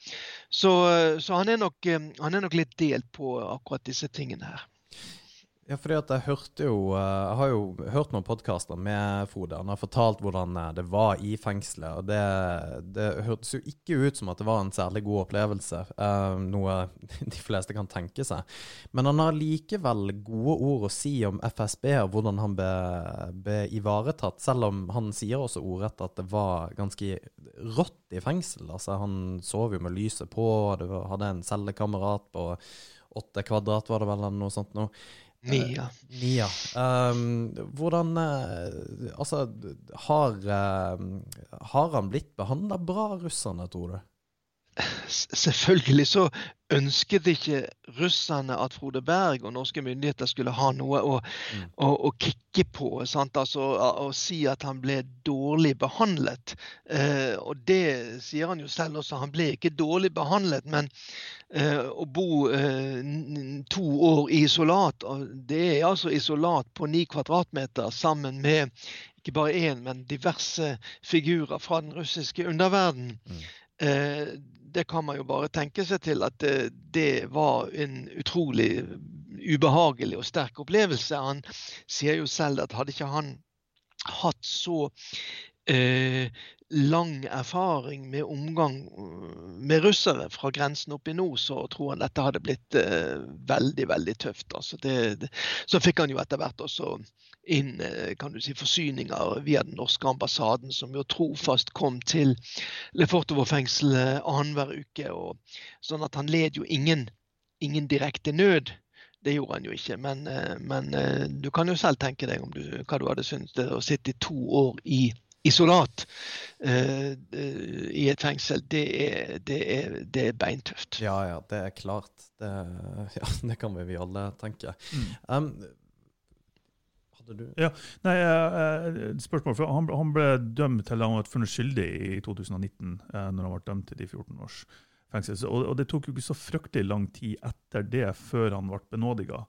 Så, eh, så han, er nok, eh, han er nok litt delt på akkurat disse tingene her. Ja, fordi at jeg hørte jo eh, Jeg har jo hørt noen podkaster med Frode. Han har fortalt hvordan eh, det var i fengselet, og det, det hørtes jo ikke ut som at det var en særlig god opplevelse. eh, noe de fleste kan tenke seg. Men han har likevel gode ord å si om FSB og hvordan han ble, ble ivaretatt, selv om han sier også ordrett at det var ganske rått i fengsel. Altså, han sov jo med lyset på, det hadde en cellekamerat på åtte kvadrat, var det vel, eller noe sånt noe. Nia. Nia. Um, hvordan eh, Altså, har, eh, har han blitt behandla bra, russerne, tror du? Selvfølgelig så ønsket ikke russerne at Frode Berg og norske myndigheter skulle ha noe å, Mm. å, å kikke på. Sant? Altså å, å si at han ble dårlig behandlet. Eh, og det sier han jo selv også, han ble ikke dårlig behandlet. Men eh, å bo eh, to år i isolat, og det er altså isolat på ni kvadratmeter sammen med ikke bare én, men diverse figurer fra den russiske underverden. Mm. Det kan man jo bare tenke seg til at det, det var en utrolig ubehagelig og sterk opplevelse. Han sier jo selv at hadde ikke han hatt så eh, lang erfaring med omgang eh, med russere fra grensen opp i nord, så tror han dette hadde blitt eh, veldig, veldig tøft. Altså det, det, så fikk han jo etter hvert også inn eh, kan du si, forsyninger via den norske ambassaden, som jo trofast kom til Lefortovo-fengselet annenhver uke. Og, sånn at han led jo ingen, ingen direkte nød. Det gjorde han jo ikke. Men, eh, men eh, du kan jo selv tenke deg om du, hva du hadde syntes å sitte i to år i isolat eh, eh, i et fengsel. Det er, det er, det er beintøft. Ja, ja, det er klart. Det, ja, det kan vi, vi alle tenke. Mm. Um, hadde du Nei, eh, eh, spørsmål, for han, han ble dømt til han var funnet skyldig i 2019, eh, når han ble dømt til de 14 års fengsel. Og, og det tok jo ikke så fryktelig lang tid etter det før han ble benådiga.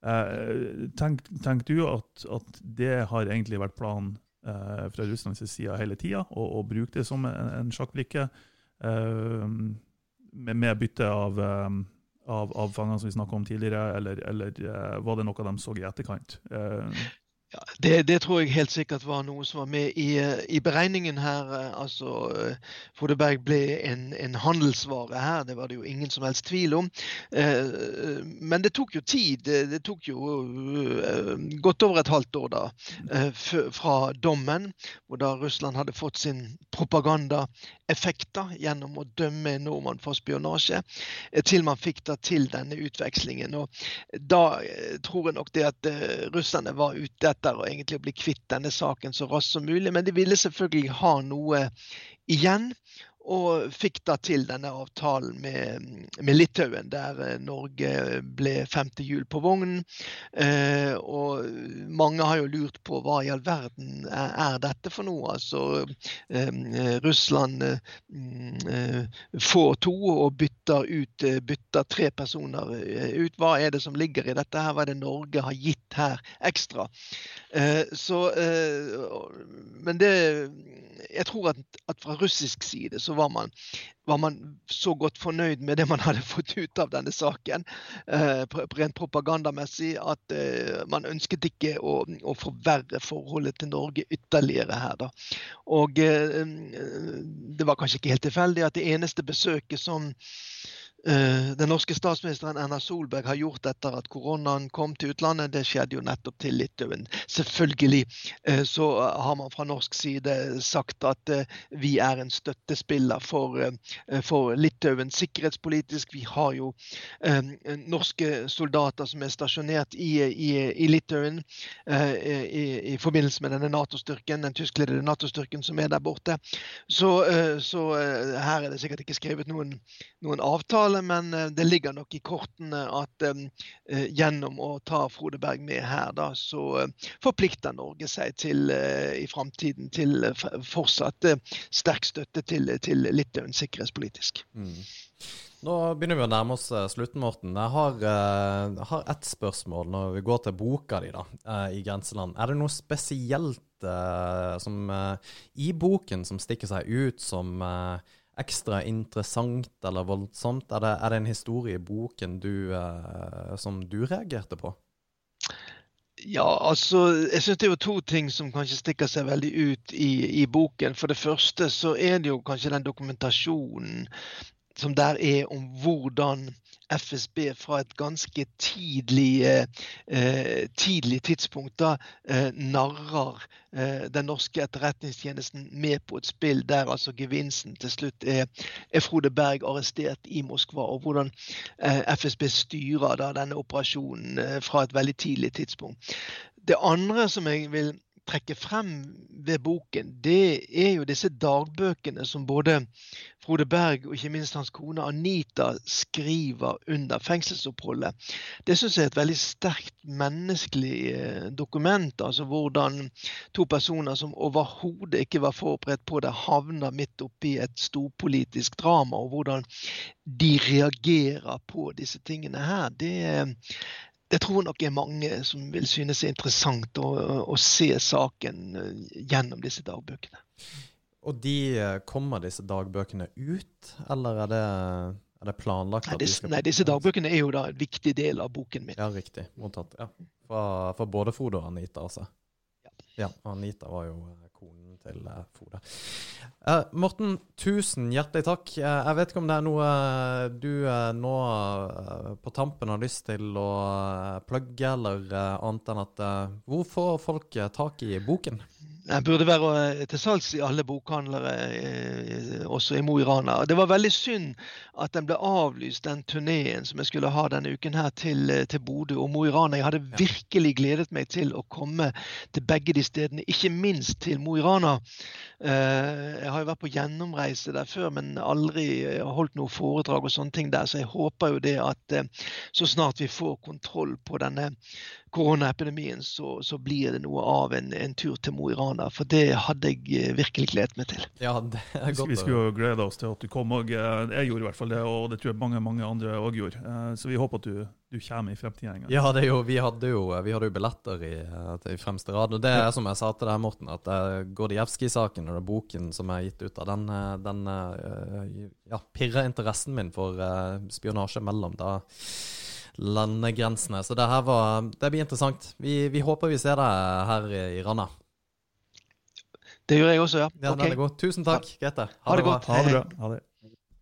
Eh, tenk, tenk du at, at det har egentlig vært planen eh, fra Russlands side hele tida, å, bruke det som en, en sjakkbrikke eh, med, med bytte av um, av, av fangene som vi snakka om tidligere, eller, eller uh, var det noe de så i etterkant? Eh, Ja, det, det tror jeg helt sikkert var noe som var med i, i beregningen her. eh, Altså, eh, ble en, en handelsvare her, det var det jo ingen som helst tvil om. Eh, Men det tok jo tid. Det, tok jo godt over et halvt år da, fra dommen, hvor da Russland hadde fått sin propagandaeffekter gjennom å dømme en nordmann for spionasje, til man fikk da til denne utvekslingen. Og da tror jeg nok det at russerne var ute etter å egentlig bli kvitt denne saken så raskt som mulig, men de ville selvfølgelig ha noe igjen og fikk da til denne avtalen med, med Litauen, der eh, Norge ble femte hjul på vognen. Eh, og mange har jo lurt på hva i all verden er, dette for noe? Altså eh, Russland eh, får to og bytter ut eh, bytter tre personer eh, ut. Hva er det som ligger i dette? her? Hva er det Norge har gitt her ekstra? Så, men det Jeg tror at, at fra russisk side så var man, var man, så godt fornøyd med det man hadde fått ut av denne saken, eh, rent propagandamessig, at eh, man ønsket ikke å, å, forverre forholdet til Norge ytterligere her. Da. Og eh, det var kanskje ikke helt tilfeldig at det eneste besøket som Eh, den norske statsministeren Erna Solberg har gjort etter at koronaen kom til utlandet. Det skjedde jo nettopp til Litauen. Selvfølgelig eh, så har man fra norsk side sagt at eh, vi er en støttespiller for, for Litauen sikkerhetspolitisk. Vi har jo norske soldater som er stasjonert i, i, i Litauen i, i, forbindelse med denne Nato-styrken, den tyskledede Nato-styrken som er der borte. Så, så her er det sikkert ikke skrevet noen, noen avtale avtale, men eh, det ligger nok i kortene at uh, gjennom å ta Frode Berg med her, da, så forplikter Norge seg til i framtiden til fortsatt sterk støtte til, til Litauen sikkerhetspolitisk. Mm. Nå begynner vi å nærme oss slutten, Morten. Jeg har, jeg har ett spørsmål når vi går til boka di da, i Grenseland. Er det noe spesielt som, i boken som stikker seg ut som ekstra interessant eller voldsomt? Er det, er det en historie i boken du, eh, som du reagerte på? Ja, altså Jeg syns det er jo to ting som kanskje stikker seg veldig ut i, i, boken. For det første så er det jo kanskje den dokumentasjonen som der er om hvordan FSB fra et ganske tidlig, eh, tidlig tidspunkt da eh, narrer eh, den norske etterretningstjenesten med på et spill der altså gevinsten til slutt er, er Frode Berg arrestert i Moskva, og hvordan eh, FSB styrer da denne operasjonen eh, fra et veldig tidlig tidspunkt. Det andre som jeg vil trekke frem ved boken, det er jo disse dagbøkene som både Frode Berg og ikke minst hans kone Anita skriver under fengselsoppholdet. Det syns jeg er et veldig sterkt menneskelig eh, dokument. altså Hvordan to personer som overhodet ikke var forberedt på det, havner midt oppi et storpolitisk drama. Og hvordan de reagerer på disse tingene her. Det, det tror nok er mange som vil synes er interessant å, å se saken eh, gjennom disse dagbøkene. Og de eh, kommer disse dagbøkene ut, eller er det, er det planlagt? Nei, disse, nei, disse dagbøkene er jo da en viktig del av boken min. Ja, riktig. Mottatt. Ja. For, både Frode og Anita, altså. Ja. ja. Anita var jo kone konen til Foda. Uh, Morten, tusen hjertelig takk. Uh, jeg vet ikke om det er noe du nå på tampen har lyst til å plugge, eller annet enn at Hvor får folk tak i boken? Den burde være til salgs i alle bokhandlere, også i Mo i Rana. Det var veldig synd at den ble avlyst, den turneen som jeg skulle ha denne uken her til, til Bodø og Mo i Rana. Jeg hadde virkelig gledet meg til å komme til begge de stedene, ikke minst til Mo i Rana. Jeg har jo vært på gjennomreise der før, men aldri holdt noe foredrag og sånne ting der. Så jeg håper jo det at så snart vi får kontroll på denne koronaepidemien, så, så, blir det noe av en, en tur til Mo i Rana. For det hadde jeg eh, virkelig gledet meg til. Ja, det er godt. Vi skulle jo glede oss til at du kom òg. Eh, jeg gjorde i hvert fall det, og det tror jeg mange mange andre òg gjorde. Eh, så vi håper at du, du kommer i fremtiden en gang. Ja, jo, vi, hadde jo, vi hadde jo billetter i, i, fremste rad. Og det er som jeg sa til deg, Morten, at Gordijevskij-saken og boken som er gitt ut av, den, den ja, pirrer interessen min for spionasje mellom da landegrensene. Så det her var Det blir interessant. Vi, vi håper vi ser deg her i Rana. Det gjør jeg også, ja. ja okay. Tusen takk, Grete. Ha, ha det, godt. Ha det bra. Ha det.